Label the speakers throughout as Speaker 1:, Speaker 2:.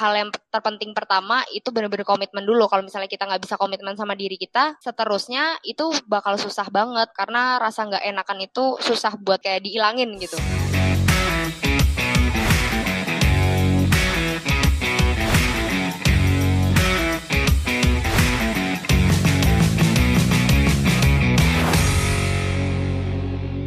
Speaker 1: hal yang terpenting pertama itu bener-bener komitmen dulu. Kalau misalnya kita nggak bisa komitmen sama diri kita, seterusnya itu bakal susah banget karena rasa nggak enakan itu susah buat kayak diilangin gitu.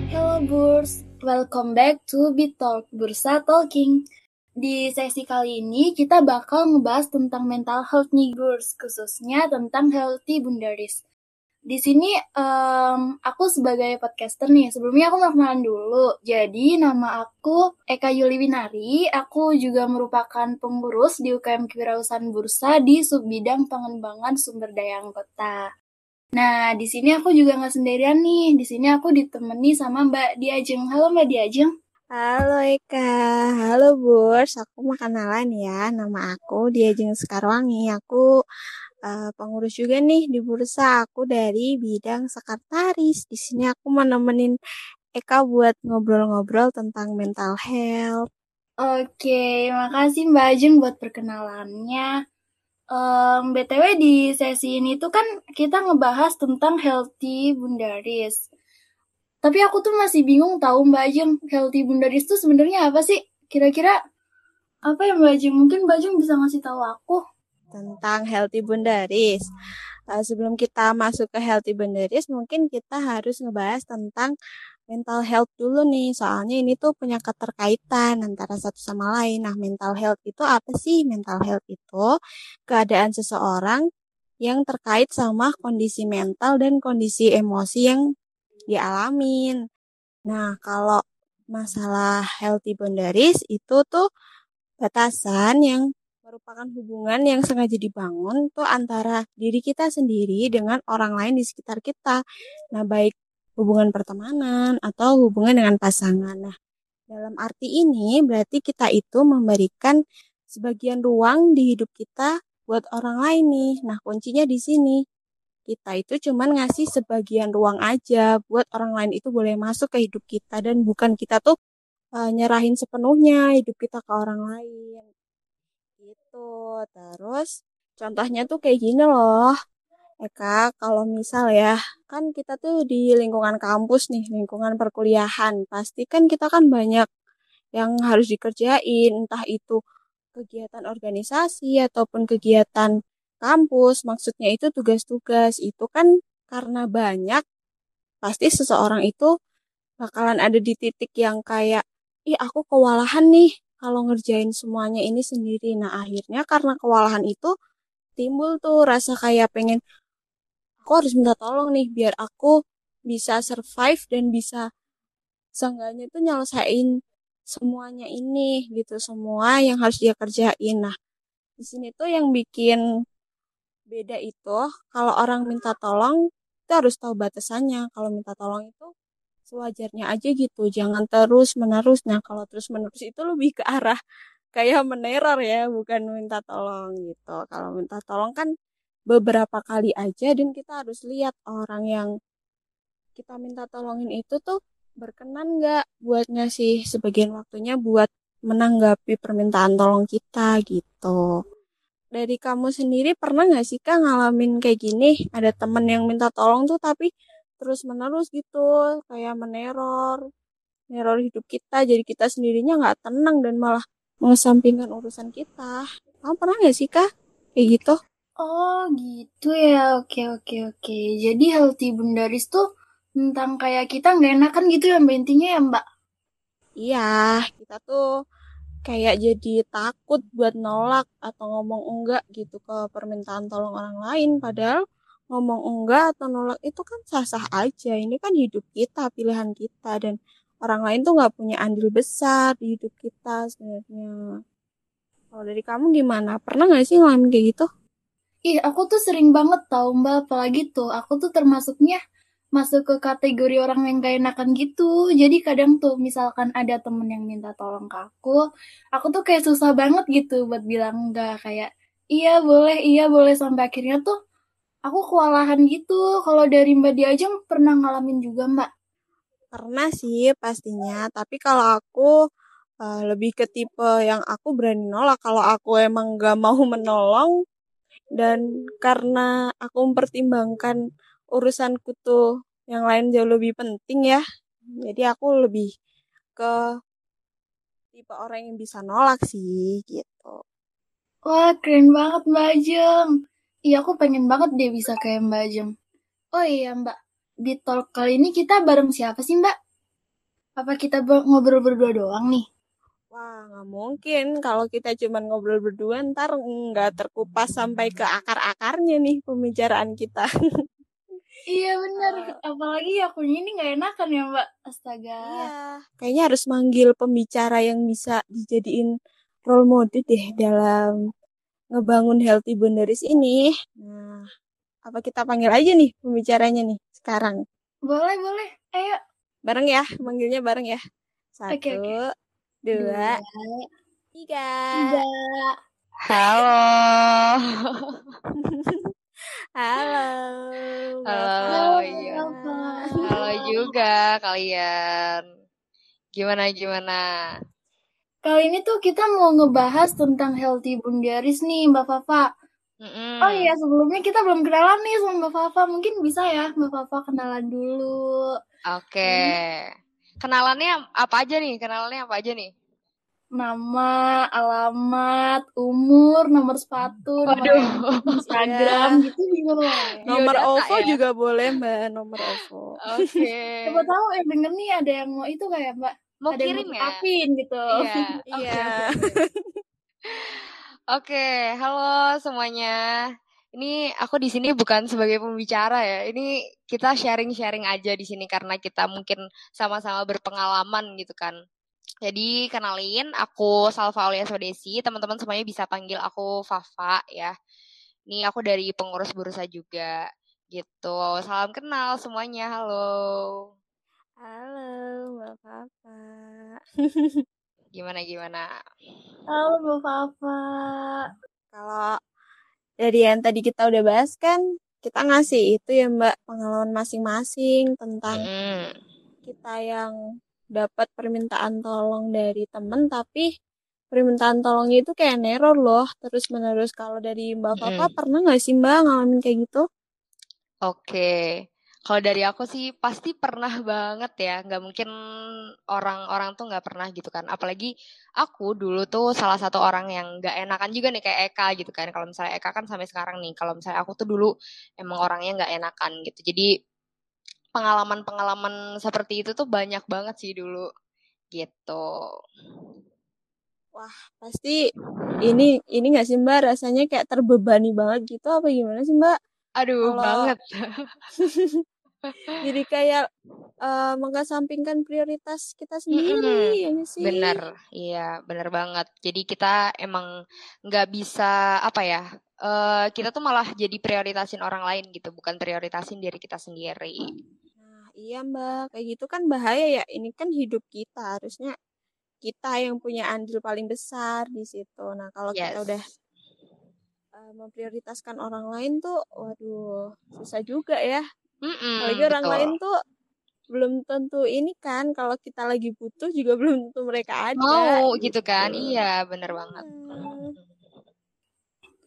Speaker 2: Hello Burs, welcome back to Bit Talk Bursa Talking. Di sesi kali ini kita bakal ngebahas tentang mental health nih Burs, khususnya tentang healthy bundaris. Di sini um, aku sebagai podcaster nih, sebelumnya aku mau kenalan dulu. Jadi nama aku Eka Yuli Winari, aku juga merupakan pengurus di UKM Kewirausahaan Bursa di subbidang pengembangan sumber daya anggota. Nah, di sini aku juga nggak sendirian nih. Di sini aku ditemani sama Mbak Diajeng. Halo Mbak Diajeng.
Speaker 3: Halo Eka, halo Burs, aku mau kenalan ya, nama aku Diajeng Sekarwangi, aku uh, pengurus juga nih di bursa, aku dari bidang sekretaris. Di sini aku mau nemenin Eka buat ngobrol-ngobrol tentang mental health.
Speaker 2: Oke, makasih Mbak Ajeng buat perkenalannya. Um, BTW di sesi ini tuh kan kita ngebahas tentang healthy bundaris. Tapi aku tuh masih bingung tahu Mbak Ajeng, healthy bundaris tuh sebenarnya apa sih? Kira-kira apa ya Mbak Ajeng? Mungkin Mbak Ajeng bisa ngasih tahu aku
Speaker 3: tentang healthy bundaris. Uh, sebelum kita masuk ke healthy bundaris, mungkin kita harus ngebahas tentang mental health dulu nih, soalnya ini tuh punya keterkaitan antara satu sama lain. Nah, mental health itu apa sih? Mental health itu keadaan seseorang yang terkait sama kondisi mental dan kondisi emosi yang dialamin. Nah, kalau masalah healthy boundaries itu tuh batasan yang merupakan hubungan yang sengaja dibangun tuh antara diri kita sendiri dengan orang lain di sekitar kita. Nah, baik hubungan pertemanan atau hubungan dengan pasangan. Nah, dalam arti ini berarti kita itu memberikan sebagian ruang di hidup kita buat orang lain nih. Nah, kuncinya di sini. Kita itu cuman ngasih sebagian ruang aja buat orang lain itu boleh masuk ke hidup kita dan bukan kita tuh uh, nyerahin sepenuhnya hidup kita ke orang lain. Gitu. Terus contohnya tuh kayak gini loh. Eka, kalau misal ya, kan kita tuh di lingkungan kampus nih, lingkungan perkuliahan. Pasti kan kita kan banyak yang harus dikerjain, entah itu kegiatan organisasi ataupun kegiatan kampus. Maksudnya itu tugas-tugas. Itu kan karena banyak, pasti seseorang itu bakalan ada di titik yang kayak, ih aku kewalahan nih kalau ngerjain semuanya ini sendiri. Nah akhirnya karena kewalahan itu timbul tuh rasa kayak pengen aku harus minta tolong nih biar aku bisa survive dan bisa seenggaknya itu nyelesain semuanya ini gitu semua yang harus dia kerjain nah di sini tuh yang bikin beda itu kalau orang minta tolong kita harus tahu batasannya. Kalau minta tolong itu sewajarnya aja gitu jangan terus menerus. Nah kalau terus menerus itu lebih ke arah kayak meneror ya bukan minta tolong gitu. Kalau minta tolong kan beberapa kali aja dan kita harus lihat orang yang kita minta tolongin itu tuh berkenan nggak buat ngasih sebagian waktunya buat menanggapi permintaan tolong kita gitu. Dari kamu sendiri pernah nggak sih kak ngalamin kayak gini? Ada temen yang minta tolong tuh tapi terus menerus gitu kayak meneror, meneror hidup kita jadi kita sendirinya nggak tenang dan malah mengesampingkan urusan kita. Kamu pernah nggak sih kak kayak gitu?
Speaker 2: Oh gitu ya, oke oke oke. Jadi healthy bundaris tuh tentang kayak kita nggak enakan gitu ya mbak intinya ya mbak?
Speaker 3: Iya, kita tuh kayak jadi takut buat nolak atau ngomong enggak gitu ke permintaan tolong orang lain. Padahal ngomong enggak atau nolak itu kan sah-sah aja. Ini kan hidup kita, pilihan kita. Dan orang lain tuh nggak punya andil besar di hidup kita sebenarnya. Kalau dari kamu gimana? Pernah nggak sih ngalamin kayak gitu?
Speaker 2: Ih, aku tuh sering banget tau mbak, apalagi tuh, aku tuh termasuknya masuk ke kategori orang yang gak enakan gitu. Jadi kadang tuh misalkan ada temen yang minta tolong ke aku, aku tuh kayak susah banget gitu buat bilang enggak. Kayak, iya boleh, iya boleh. Sampai akhirnya tuh aku kewalahan gitu. Kalau dari Mbak Diajeng pernah ngalamin juga Mbak?
Speaker 3: Pernah sih pastinya, tapi kalau aku uh, lebih ke tipe yang aku berani nolak kalau aku emang gak mau menolong dan karena aku mempertimbangkan urusanku tuh yang lain jauh lebih penting ya. Jadi aku lebih ke tipe orang yang bisa nolak sih gitu.
Speaker 2: Wah keren banget Mbak Jeng. Iya aku pengen banget dia bisa kayak Mbak Jeng. Oh iya Mbak. Di talk kali ini kita bareng siapa sih Mbak? Apa kita ngobrol berdua doang nih?
Speaker 3: Wah, nggak mungkin. Kalau kita cuma ngobrol berdua ntar nggak terkupas sampai ke akar-akarnya nih pembicaraan kita.
Speaker 2: iya benar, uh, apalagi aku ini nggak enakan ya mbak, astaga.
Speaker 3: Iya, kayaknya harus manggil pembicara yang bisa dijadiin role model deh dalam ngebangun healthy boundaries ini. Nah, apa kita panggil aja nih pembicaranya nih sekarang?
Speaker 2: Boleh, boleh. Ayo.
Speaker 3: Bareng ya, manggilnya bareng ya. Satu, okay, okay dua, tiga.
Speaker 2: tiga.
Speaker 1: Halo.
Speaker 3: Halo.
Speaker 1: juga kalian. Gimana gimana?
Speaker 2: Kali ini tuh kita mau ngebahas tentang healthy bundaris nih, Mbak Fafa. Mm-hmm. Oh iya, sebelumnya kita belum kenalan nih sama Mbak Fafa. Mungkin bisa ya Mbak Fafa kenalan dulu.
Speaker 1: Oke. Okay. Hmm kenalannya apa aja nih? Kenalannya apa aja nih?
Speaker 2: Nama, alamat, umur, nomor sepatu,
Speaker 1: Waduh.
Speaker 2: Instagram gitu juga
Speaker 3: boleh. Nomor OVO ya? juga boleh mbak, nomor OVO.
Speaker 1: Oke. Okay.
Speaker 2: Coba tahu yang denger nih ada yang mau itu kayak mbak.
Speaker 1: Mau
Speaker 2: ada
Speaker 1: kirim
Speaker 2: yang
Speaker 1: ya?
Speaker 2: Apin gitu.
Speaker 1: Iya. Iya. Oke, halo semuanya. Ini aku di sini bukan sebagai pembicara ya. Ini kita sharing-sharing aja di sini karena kita mungkin sama-sama berpengalaman gitu kan. Jadi kenalin, aku Salva Aulia Sodesi. Teman-teman semuanya bisa panggil aku Fafa ya. Ini aku dari pengurus bursa juga gitu. Salam kenal semuanya. Halo.
Speaker 3: Halo, Mbak Fafa.
Speaker 1: gimana gimana?
Speaker 2: Halo, Mbak Fafa.
Speaker 3: Kalau dari yang tadi kita udah bahas kan kita ngasih itu ya mbak pengalaman masing-masing tentang mm. kita yang dapat permintaan tolong dari temen tapi permintaan tolongnya itu kayak neror loh terus menerus kalau dari mbak Papa pernah nggak sih mbak ngalamin kayak gitu?
Speaker 1: Oke, okay. Kalau dari aku sih pasti pernah banget ya, nggak mungkin orang-orang tuh nggak pernah gitu kan. Apalagi aku dulu tuh salah satu orang yang nggak enakan juga nih kayak Eka gitu kan. Kalau misalnya Eka kan sampai sekarang nih, kalau misalnya aku tuh dulu emang orangnya nggak enakan gitu. Jadi pengalaman-pengalaman seperti itu tuh banyak banget sih dulu gitu.
Speaker 3: Wah, pasti ini ini nggak sih Mbak rasanya kayak terbebani banget gitu apa gimana sih Mbak?
Speaker 1: Aduh, Kalo... banget.
Speaker 3: jadi kayak uh, mengesampingkan prioritas kita sendiri mm -hmm. ya sih
Speaker 1: bener iya bener banget jadi kita emang nggak bisa apa ya uh, kita tuh malah jadi prioritasin orang lain gitu bukan prioritasin diri kita sendiri
Speaker 3: iya mbak kayak gitu kan bahaya ya ini kan hidup kita harusnya kita yang punya andil paling besar di situ nah kalau yes. kita udah uh, memprioritaskan orang lain tuh waduh susah juga ya
Speaker 1: Mm-mm,
Speaker 3: Apalagi orang lain tuh belum tentu ini kan kalau kita lagi butuh juga belum tentu mereka ada.
Speaker 1: Mau gitu, gitu kan? Iya, bener banget. Hmm.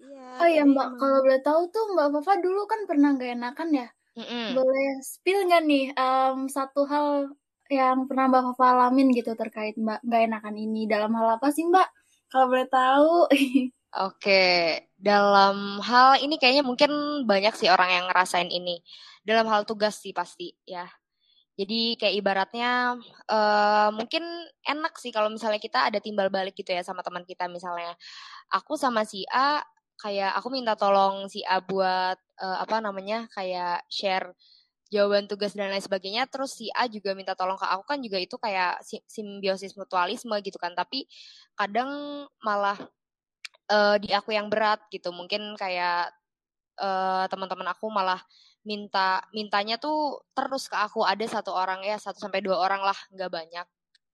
Speaker 2: Iya. Oh iya Mbak, kalau boleh tahu tuh Mbak Fafa dulu kan pernah gak enakan ya?
Speaker 1: Mm-mm.
Speaker 2: Boleh spill nggak nih um, satu hal yang pernah Mbak Fafa alamin gitu terkait Mbak gak enakan ini dalam hal apa sih Mbak? Kalau boleh tahu.
Speaker 1: Oke, dalam hal ini kayaknya mungkin banyak sih orang yang ngerasain ini dalam hal tugas sih pasti ya. Jadi kayak ibaratnya uh, mungkin enak sih kalau misalnya kita ada timbal balik gitu ya sama teman kita misalnya. Aku sama si A kayak aku minta tolong si A buat uh, apa namanya kayak share jawaban tugas dan lain sebagainya. Terus si A juga minta tolong ke aku kan juga itu kayak simbiosis mutualisme gitu kan. Tapi kadang malah uh, di aku yang berat gitu. Mungkin kayak uh, teman-teman aku malah minta mintanya tuh terus ke aku. Ada satu orang ya satu sampai dua orang lah nggak banyak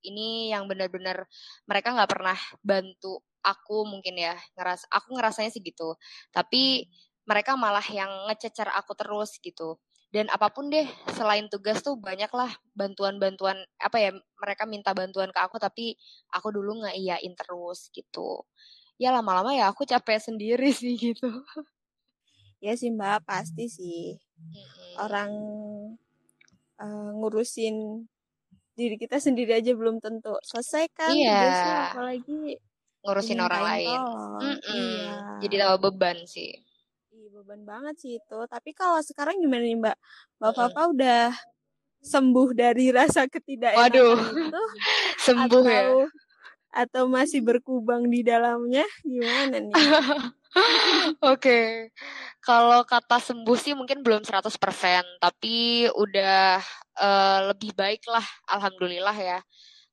Speaker 1: ini yang benar-benar mereka nggak pernah bantu aku mungkin ya ngeras aku ngerasanya sih gitu. Tapi mereka malah yang ngececer aku terus gitu. Dan apa pun deh selain tugas tuh banyak lah bantuan-bantuan apa ya mereka minta bantuan ke aku tapi aku dulu nggak iyain terus gitu. Ya lama-lama ya aku capek sendiri sih gitu.
Speaker 3: Ya sih mbak pasti sih. Hmm. orang uh, ngurusin diri kita sendiri aja belum tentu selesai kan
Speaker 1: iya.
Speaker 3: tugasnya apalagi
Speaker 1: ngurusin orang lain mm -mm. Iya. jadi tambah beban sih
Speaker 3: beban banget sih itu. Tapi kalau sekarang gimana nih Mbak? Mbak Papa udah sembuh dari rasa ketidakenakan
Speaker 1: Waduh.
Speaker 3: itu?
Speaker 1: sembuh
Speaker 3: atau,
Speaker 1: ya?
Speaker 3: Atau masih berkubang di dalamnya? Gimana nih?
Speaker 1: Oke, okay. kalau kata sembuh sih mungkin belum 100%, tapi udah uh, lebih baik lah, alhamdulillah ya.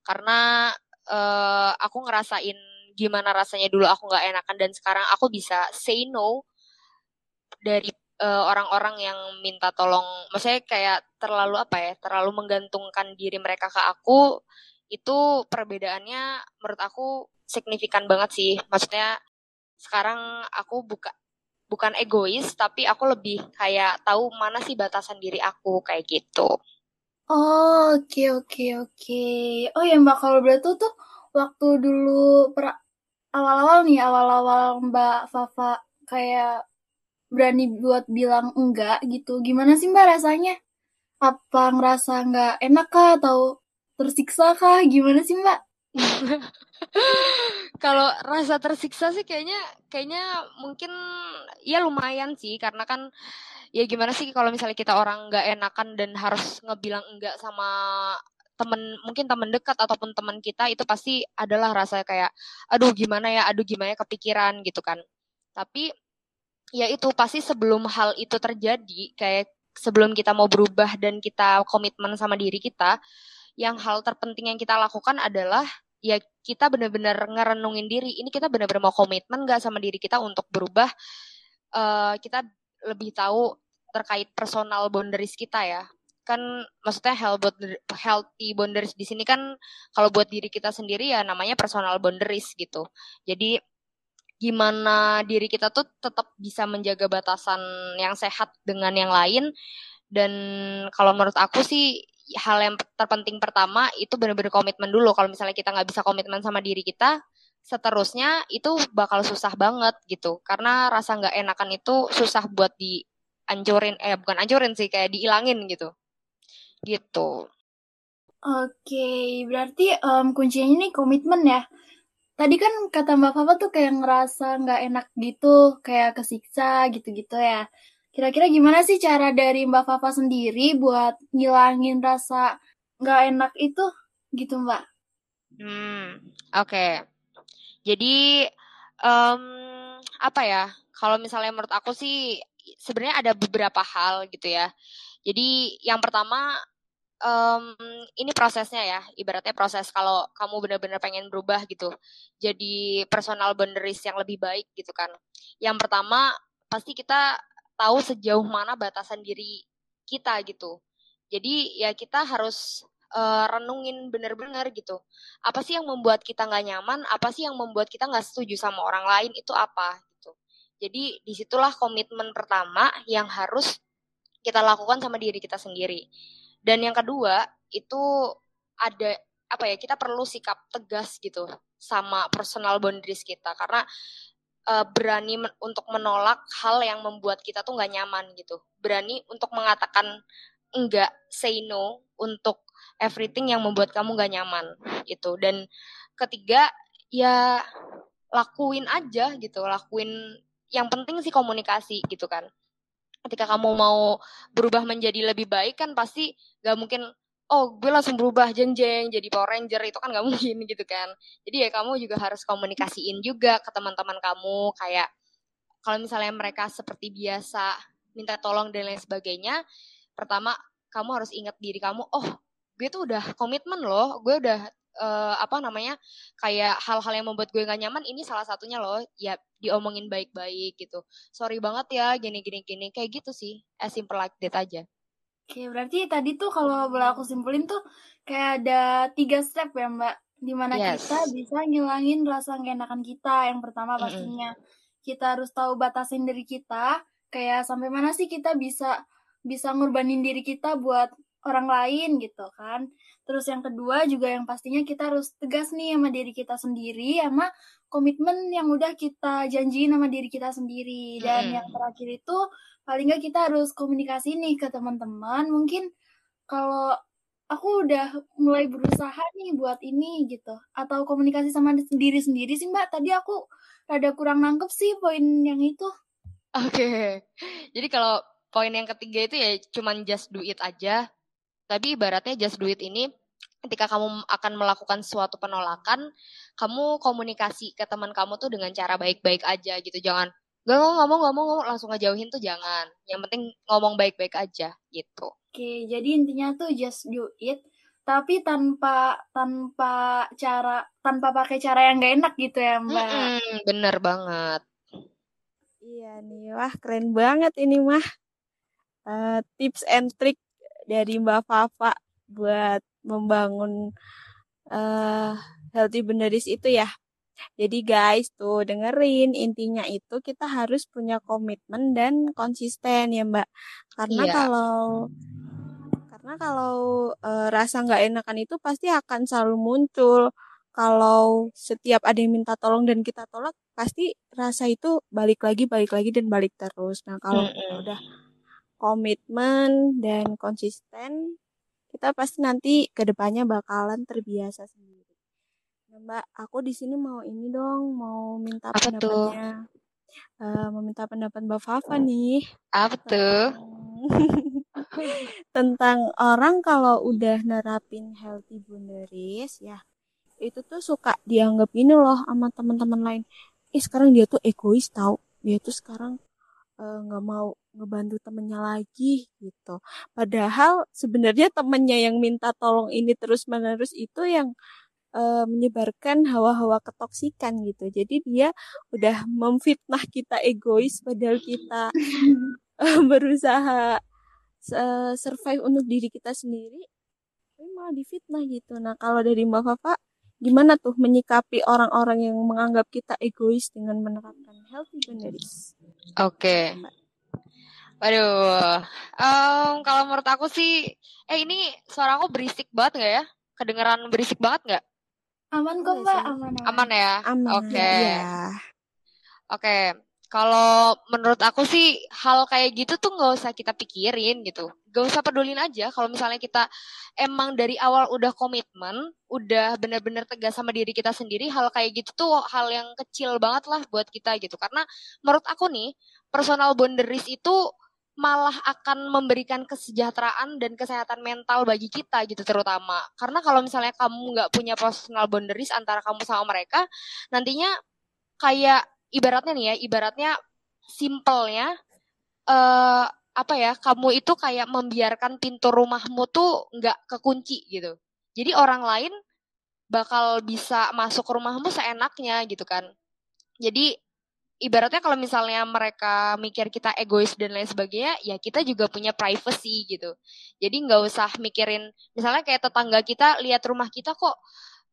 Speaker 1: Karena uh, aku ngerasain gimana rasanya dulu aku nggak enakan dan sekarang aku bisa say no dari uh, orang-orang yang minta tolong, maksudnya kayak terlalu apa ya, terlalu menggantungkan diri mereka ke aku, itu perbedaannya menurut aku signifikan banget sih. Maksudnya sekarang aku buka bukan egois, tapi aku lebih kayak tahu mana sih batasan diri aku kayak gitu.
Speaker 2: Oh, oke okay, oke okay, oke. Okay. Oh ya Mbak, kalau berarti tuh waktu dulu awal-awal nih, awal-awal Mbak Fafa kayak berani buat bilang enggak gitu. Gimana sih Mbak rasanya? Apa ngerasa nggak enak kah atau tersiksa kah? Gimana sih Mbak?
Speaker 1: Kalau rasa tersiksa sih kayaknya kayaknya mungkin ya lumayan sih. Karena kan ya gimana sih kalau misalnya kita orang nggak enakan dan harus ngebilang enggak sama temen mungkin temen dekat ataupun teman kita itu pasti adalah rasa kayak aduh gimana ya? Aduh gimana ya kepikiran gitu kan. Tapi ya itu pasti sebelum hal itu terjadi kayak sebelum kita mau berubah dan kita komitmen sama diri kita yang hal terpenting yang kita lakukan adalah ya kita benar-benar ngerenungin diri. Ini kita benar-benar mau komitmen gak sama diri kita untuk berubah? Uh, kita lebih tahu terkait personal boundaries kita ya. Kan maksudnya healthy boundaries di sini kan kalau buat diri kita sendiri ya namanya personal boundaries gitu. Jadi gimana diri kita tuh tetap bisa menjaga batasan yang sehat dengan yang lain? Dan kalau menurut aku sih hal yang terpenting pertama itu benar-benar komitmen dulu. Kalau misalnya kita nggak bisa komitmen sama diri kita seterusnya itu bakal susah banget gitu. Karena rasa nggak enakan itu susah buat dianjurin eh bukan anjurin sih kayak diilangin gitu. Gitu.
Speaker 2: Oke berarti um, kuncinya ini komitmen ya. Tadi kan kata Mbak Fafa tuh kayak ngerasa nggak enak gitu, kayak kesiksa gitu-gitu ya. Kira-kira gimana sih cara dari Mbak Fafa sendiri buat ngilangin rasa nggak enak itu gitu Mbak?
Speaker 1: Hmm, oke. Okay. Jadi um, apa ya? Kalau misalnya menurut aku sih sebenarnya ada beberapa hal gitu ya. Jadi yang pertama um, ini prosesnya ya, ibaratnya proses kalau kamu benar-benar pengen berubah gitu, jadi personal boundaries yang lebih baik gitu kan. Yang pertama pasti kita tahu sejauh mana batasan diri kita gitu. Jadi ya kita harus uh, renungin bener-bener gitu. Apa sih yang membuat kita nggak nyaman? Apa sih yang membuat kita nggak setuju sama orang lain? Itu apa gitu. Jadi di situlah komitmen pertama yang harus kita lakukan sama diri kita sendiri dan yang kedua itu ada apa ya kita perlu sikap tegas gitu sama personal boundaries kita karena uh, berani men untuk menolak hal yang membuat kita tuh nggak nyaman gitu. Berani untuk mengatakan enggak say no untuk everything yang membuat kamu nggak nyaman gitu. Dan ketiga ya lakuin aja gitu lakuin yang penting sih komunikasi gitu kan. Ketika kamu mau berubah menjadi lebih baik kan pasti gak mungkin oh gue langsung berubah jenjeng jadi Power Ranger itu kan gak mungkin gitu kan. Jadi ya kamu juga harus komunikasiin juga ke teman-teman kamu kayak kalau misalnya mereka seperti biasa minta tolong dan lain sebagainya pertama kamu harus ingat diri kamu oh gue tuh udah komitmen loh gue udah uh, apa namanya kayak hal-hal yang membuat gue gak nyaman ini salah satunya loh ya diomongin baik-baik gitu. Sorry banget ya gini gini gini kayak gitu sih as simple like that aja
Speaker 2: Oke, berarti tadi tuh kalau boleh aku simpulin tuh kayak ada tiga step ya Mbak, di mana yes. kita bisa ngilangin rasa enakan kita. Yang pertama pastinya mm -hmm. kita harus tahu batasin diri kita, kayak sampai mana sih kita bisa bisa ngorbanin diri kita buat orang lain gitu kan. Terus yang kedua juga yang pastinya kita harus tegas nih sama diri kita sendiri sama komitmen yang udah kita janjiin sama diri kita sendiri. Dan hmm. yang terakhir itu paling nggak kita harus komunikasi nih ke teman-teman. Mungkin kalau aku udah mulai berusaha nih buat ini gitu atau komunikasi sama diri sendiri sih mbak tadi aku rada kurang nangkep sih poin yang itu
Speaker 1: oke okay. jadi kalau poin yang ketiga itu ya cuman just do it aja tapi ibaratnya just do it ini ketika kamu akan melakukan suatu penolakan, kamu komunikasi ke teman kamu tuh dengan cara baik-baik aja gitu. Jangan gak ngomong ngomong ngomong langsung ngejauhin tuh jangan. Yang penting ngomong baik-baik aja gitu.
Speaker 2: Oke, jadi intinya tuh just do it tapi tanpa tanpa cara tanpa pakai cara yang gak enak gitu ya mbak mm
Speaker 1: -hmm, bener banget
Speaker 3: iya nih wah keren banget ini mah uh, tips and trick dari mbak Fafa buat membangun uh, healthy boundaries itu ya. Jadi guys tuh dengerin intinya itu kita harus punya komitmen dan konsisten ya mbak. Karena iya. kalau karena kalau uh, rasa nggak enakan itu pasti akan selalu muncul. Kalau setiap ada yang minta tolong dan kita tolak, pasti rasa itu balik lagi, balik lagi dan balik terus. Nah kalau mm -hmm. udah komitmen dan konsisten, kita pasti nanti ke depannya bakalan terbiasa sendiri. Nah, Mbak, aku di sini mau ini dong, mau minta
Speaker 1: Apa
Speaker 3: pendapatnya. Uh, meminta pendapat Mbak Fafa nih.
Speaker 1: Apa tuh?
Speaker 3: tentang orang kalau udah nerapin healthy boundaries ya itu tuh suka dianggap ini loh sama teman-teman lain eh sekarang dia tuh egois tau dia tuh sekarang Eh, nggak uh, mau ngebantu temennya lagi gitu. Padahal sebenarnya temennya yang minta tolong ini terus menerus itu yang uh, menyebarkan hawa-hawa ketoksikan gitu. Jadi dia udah memfitnah kita egois padahal kita uh, berusaha uh, survive untuk diri kita sendiri. Tapi malah difitnah gitu. Nah kalau dari Mbak Fafa gimana tuh menyikapi orang-orang yang menganggap kita egois dengan menerapkan healthy boundaries?
Speaker 1: Oke. Okay. Waduh, um, kalau menurut aku sih, eh ini suara aku berisik banget nggak ya? Kedengeran berisik banget nggak?
Speaker 2: Aman kok mbak, aman.
Speaker 1: Aman, aman ya?
Speaker 3: Aman.
Speaker 1: Oke. Okay. Ya. Oke, okay. Kalau menurut aku sih hal kayak gitu tuh nggak usah kita pikirin gitu. Gak usah pedulin aja kalau misalnya kita emang dari awal udah komitmen, udah bener-bener tegas sama diri kita sendiri, hal kayak gitu tuh hal yang kecil banget lah buat kita gitu. Karena menurut aku nih, personal boundaries itu malah akan memberikan kesejahteraan dan kesehatan mental bagi kita gitu terutama. Karena kalau misalnya kamu nggak punya personal boundaries antara kamu sama mereka, nantinya kayak ibaratnya nih ya, ibaratnya simpelnya uh, apa ya, kamu itu kayak membiarkan pintu rumahmu tuh nggak kekunci gitu. Jadi orang lain bakal bisa masuk ke rumahmu seenaknya gitu kan. Jadi ibaratnya kalau misalnya mereka mikir kita egois dan lain sebagainya, ya kita juga punya privacy gitu. Jadi nggak usah mikirin, misalnya kayak tetangga kita lihat rumah kita kok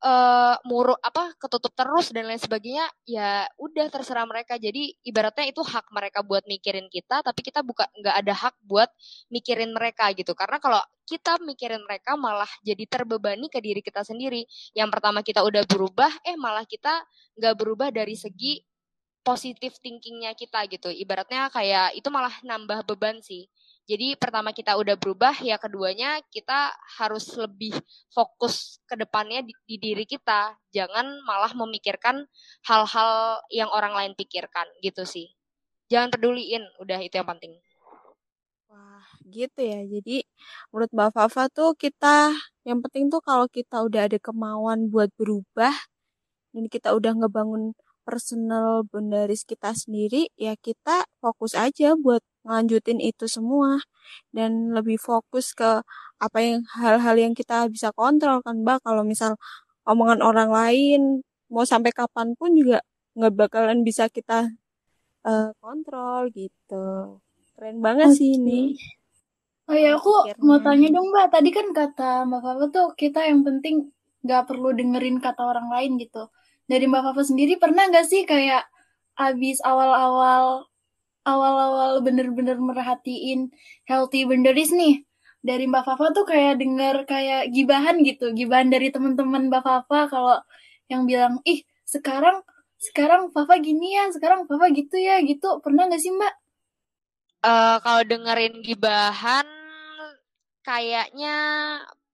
Speaker 1: uh, muruk apa ketutup terus dan lain sebagainya ya udah terserah mereka. Jadi ibaratnya itu hak mereka buat mikirin kita tapi kita buka nggak ada hak buat mikirin mereka gitu. Karena kalau kita mikirin mereka malah jadi terbebani ke diri kita sendiri. Yang pertama kita udah berubah eh malah kita nggak berubah dari segi positif thinkingnya kita gitu. Ibaratnya kayak itu malah nambah beban sih jadi pertama kita udah berubah, ya keduanya kita harus lebih fokus ke depannya di, di diri kita. Jangan malah memikirkan hal-hal yang orang lain pikirkan gitu sih. Jangan peduliin, udah itu yang penting.
Speaker 3: Wah, gitu ya. Jadi menurut Mbak Fafa tuh kita yang penting tuh kalau kita udah ada kemauan buat berubah dan kita udah ngebangun personal boundaries kita sendiri, ya kita fokus aja buat ngelanjutin itu semua. Dan lebih fokus ke apa yang hal-hal yang kita bisa kontrol kan mbak. Kalau misal omongan orang lain mau sampai kapan pun juga nggak bakalan bisa kita uh, kontrol gitu. Keren banget okay. sih ini.
Speaker 2: Oh ya aku Akhirnya. mau tanya dong mbak. Tadi kan kata mbak Fafa tuh kita yang penting nggak perlu dengerin kata orang lain gitu dari mbak Fafa sendiri pernah nggak sih kayak abis awal-awal awal-awal bener-bener merhatiin healthy boundaries nih dari Mbak Fafa tuh kayak denger kayak gibahan gitu, gibahan dari teman-teman Mbak Fafa kalau yang bilang, ih sekarang sekarang Fafa gini ya, sekarang Fafa gitu ya, gitu. Pernah gak sih Mbak?
Speaker 1: Uh, kalau dengerin gibahan, kayaknya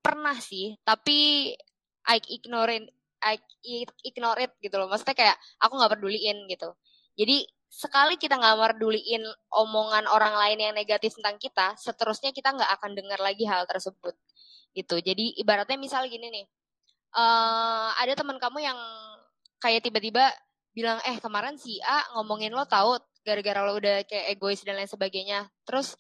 Speaker 1: pernah sih, tapi I ignore it, I ignore it gitu loh. Maksudnya kayak aku nggak peduliin gitu. Jadi sekali kita nggak merduliin omongan orang lain yang negatif tentang kita, seterusnya kita nggak akan dengar lagi hal tersebut. Gitu. Jadi ibaratnya misal gini nih, uh, ada teman kamu yang kayak tiba-tiba bilang, eh kemarin si A ngomongin lo tahu gara-gara lo udah kayak egois dan lain sebagainya. Terus,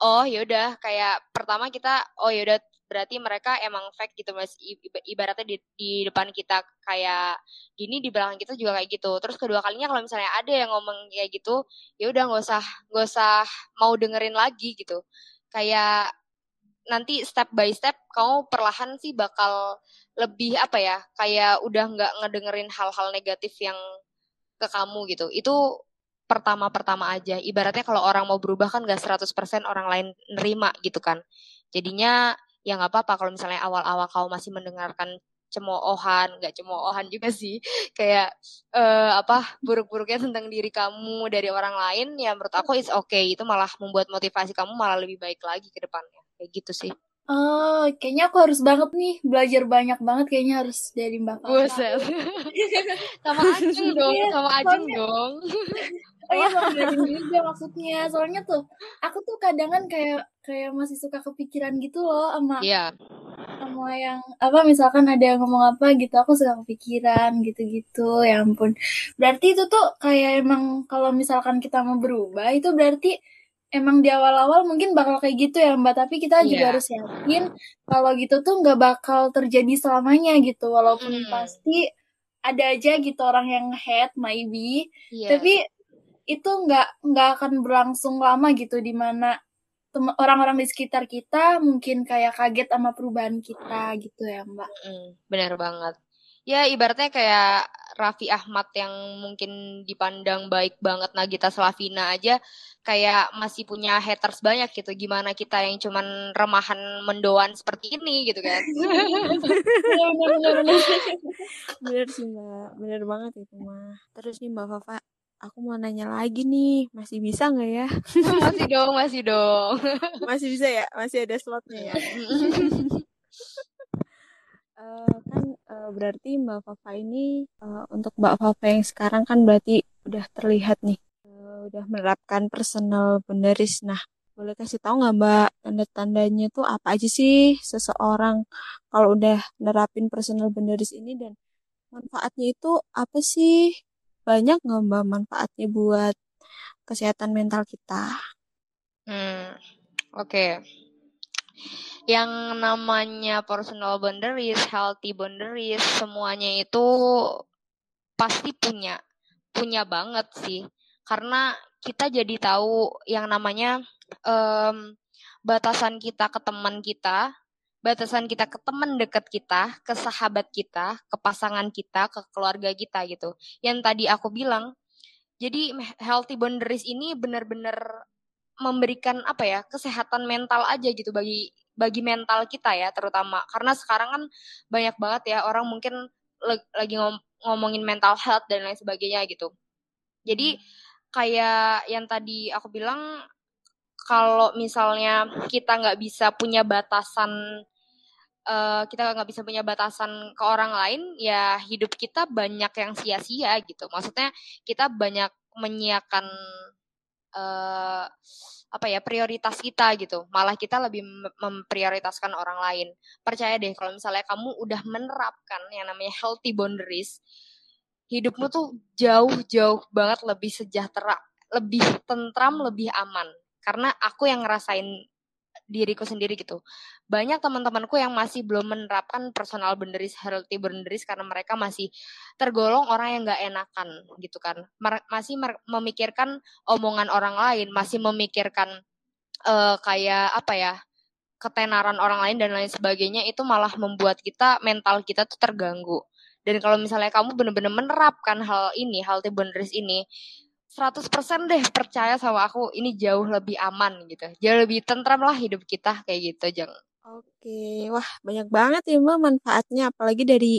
Speaker 1: oh yaudah kayak pertama kita, oh yaudah berarti mereka emang fake gitu mas. Ibaratnya di, di depan kita kayak gini di belakang kita juga kayak gitu. Terus kedua kalinya kalau misalnya ada yang ngomong kayak gitu ya udah nggak usah nggak usah mau dengerin lagi gitu. Kayak nanti step by step kamu perlahan sih bakal lebih apa ya kayak udah nggak ngedengerin hal-hal negatif yang ke kamu gitu. Itu pertama-pertama aja. Ibaratnya kalau orang mau berubah kan gak 100% orang lain nerima gitu kan. Jadinya ya nggak apa-apa kalau misalnya awal-awal kau masih mendengarkan cemoohan, nggak cemoohan juga sih, kayak uh, apa buruk-buruknya tentang diri kamu dari orang lain, ya menurut aku it's okay, itu malah membuat motivasi kamu malah lebih baik lagi ke depannya, kayak gitu sih.
Speaker 2: Oh, kayaknya aku harus banget nih belajar banyak banget kayaknya harus dari Mbak
Speaker 1: Buset. sama Ajeng dong, iya, sama Ajeng dong.
Speaker 2: oh iya Ajeng juga maksudnya. Soalnya tuh aku tuh kadang kan kayak kayak masih suka kepikiran gitu loh sama
Speaker 1: Iya.
Speaker 2: sama yang apa misalkan ada yang ngomong apa gitu aku suka kepikiran gitu-gitu ya ampun. Berarti itu tuh kayak emang kalau misalkan kita mau berubah itu berarti emang di awal-awal mungkin bakal kayak gitu ya Mbak, tapi kita yeah. juga harus yakin kalau gitu tuh nggak bakal terjadi selamanya gitu, walaupun hmm. pasti ada aja gitu orang yang head maybe, yeah. tapi itu nggak nggak akan berlangsung lama gitu di mana orang-orang di sekitar kita mungkin kayak kaget sama perubahan kita gitu ya Mbak.
Speaker 1: Mm, benar banget ya ibaratnya kayak Raffi Ahmad yang mungkin dipandang baik banget Nagita Slavina aja kayak masih punya haters banyak gitu. Gimana kita yang cuman remahan mendoan seperti ini gitu kan.
Speaker 3: Bener sih mbak. Bener banget itu mah terus nih mbak Fafa aku mau nanya lagi nih. Masih bisa nggak ya?
Speaker 1: Masih dong masih dong.
Speaker 3: Masih bisa ya? Masih ada slotnya ya Uh, kan uh, berarti Mbak Fafa ini uh, untuk Mbak Fafa yang sekarang kan berarti udah terlihat nih uh, udah menerapkan personal boundaries. Nah, boleh kasih tahu nggak Mbak tanda-tandanya tuh apa aja sih seseorang kalau udah nerapin personal boundaries ini dan manfaatnya itu apa sih? Banyak nggak Mbak manfaatnya buat kesehatan mental kita?
Speaker 1: Hmm, oke. Okay yang namanya personal boundaries, healthy boundaries, semuanya itu pasti punya, punya banget sih. Karena kita jadi tahu yang namanya um, batasan kita ke teman kita, batasan kita ke teman dekat kita, ke sahabat kita, ke pasangan kita, ke keluarga kita gitu. Yang tadi aku bilang, jadi healthy boundaries ini benar-benar memberikan apa ya kesehatan mental aja gitu bagi bagi mental kita ya terutama. Karena sekarang kan banyak banget ya orang mungkin lagi ngom ngomongin mental health dan lain sebagainya gitu. Jadi kayak yang tadi aku bilang kalau misalnya kita nggak bisa punya batasan uh, kita nggak bisa punya batasan ke orang lain ya hidup kita banyak yang sia-sia gitu. Maksudnya kita banyak menyiakan uh, apa ya prioritas kita gitu. Malah kita lebih memprioritaskan orang lain. Percaya deh kalau misalnya kamu udah menerapkan yang namanya healthy boundaries hidupmu tuh jauh-jauh banget lebih sejahtera lebih tentram lebih aman. Karena aku yang ngerasain diriku sendiri gitu. Banyak teman-temanku yang masih belum menerapkan personal boundaries, healthy boundaries karena mereka masih tergolong orang yang nggak enakan gitu kan. Mer masih memikirkan omongan orang lain, masih memikirkan uh, kayak apa ya ketenaran orang lain dan lain sebagainya itu malah membuat kita mental kita tuh terganggu. Dan kalau misalnya kamu benar-benar menerapkan hal ini, healthy boundaries ini, 100% deh percaya sama aku ini jauh lebih aman gitu. Jauh lebih tentram lah hidup kita kayak gitu, Jeng.
Speaker 3: Oke, wah banyak banget ya Mbak manfaatnya apalagi dari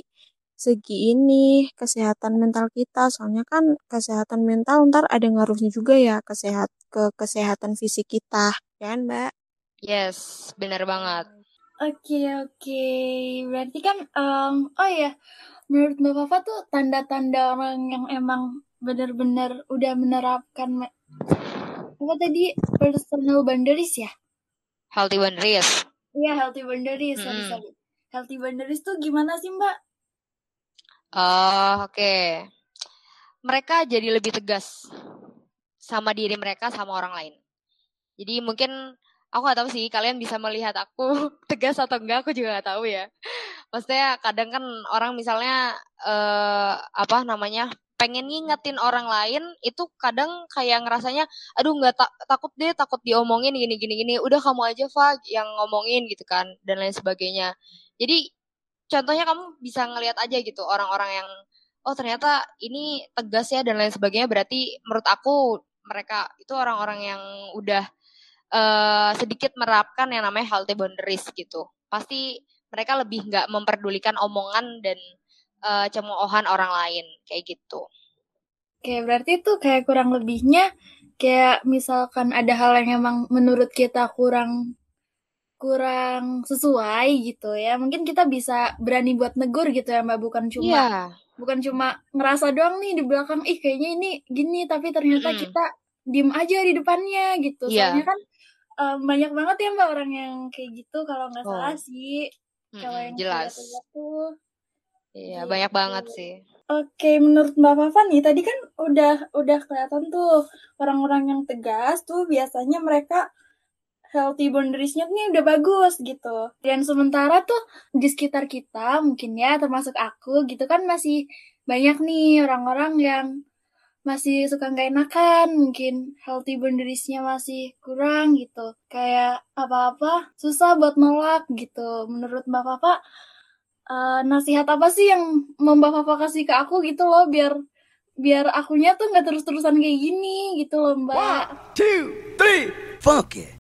Speaker 3: segi ini kesehatan mental kita. Soalnya kan kesehatan mental ntar ada ngaruhnya juga ya kesehat ke kesehatan fisik kita, ya kan Mbak?
Speaker 1: Yes, benar banget.
Speaker 2: Oke, oke. Berarti kan, um, oh ya, menurut Mbak Fafa tuh tanda-tanda orang yang emang benar-benar udah menerapkan apa tadi personal boundaries ya?
Speaker 1: Healthy boundaries.
Speaker 2: Iya, healthy boundaries. Sorry,
Speaker 1: Mm-mm.
Speaker 2: sorry. Healthy boundaries tuh gimana sih, Mbak?
Speaker 1: Oh, oke. Mereka jadi lebih tegas sama diri mereka sama orang lain. Jadi mungkin aku gak tahu sih kalian bisa melihat aku tegas atau enggak aku juga gak tahu ya. Maksudnya kadang kan orang misalnya eh apa namanya pengen ngingetin orang lain itu kadang kayak ngerasanya aduh nggak ta- takut deh takut diomongin gini gini gini udah kamu aja Fa yang ngomongin gitu kan dan lain sebagainya. Jadi contohnya kamu bisa ngelihat aja gitu orang-orang yang oh ternyata ini tegas ya dan lain sebagainya berarti menurut aku mereka itu orang-orang yang udah eh, sedikit menerapkan yang namanya healthy boundaries gitu. Pasti mereka lebih nggak memperdulikan omongan dan eh, cemoohan orang lain kayak gitu
Speaker 2: Oke, berarti itu kayak kurang lebihnya kayak misalkan ada hal yang emang menurut kita kurang kurang sesuai gitu ya. Mungkin kita bisa berani buat negur gitu ya, Mbak, bukan cuma
Speaker 1: iya
Speaker 2: bukan cuma ngerasa doang nih di belakang ih kayaknya ini gini tapi ternyata
Speaker 1: Mm-mm.
Speaker 2: kita diem aja di depannya gitu.
Speaker 1: Iya.
Speaker 2: Soalnya kan em, banyak banget ya Mbak orang yang kayak gitu kalau nggak
Speaker 1: Oh.
Speaker 2: salah sih. Kalau
Speaker 1: Mm-mm,
Speaker 2: yang
Speaker 1: jelas
Speaker 2: tuh
Speaker 1: iya
Speaker 2: Gitu.
Speaker 1: banyak banget sih
Speaker 2: Oke, menurut Mbak Fafa nih, tadi kan udah udah kelihatan tuh orang-orang yang tegas tuh biasanya mereka healthy boundaries-nya nih udah bagus gitu. Dan sementara tuh di sekitar kita mungkin ya termasuk aku gitu kan masih banyak nih orang-orang yang masih suka nggak enakan, mungkin healthy boundaries-nya masih kurang gitu. Kayak apa-apa susah buat nolak gitu. Menurut Mbak Fafa, eh, nasihat apa sih yang Mbak Fafa kasih ke aku gitu loh biar biar akunya tuh nggak terus-terusan kayak gini gitu loh Mbak.
Speaker 4: Two, three, funky.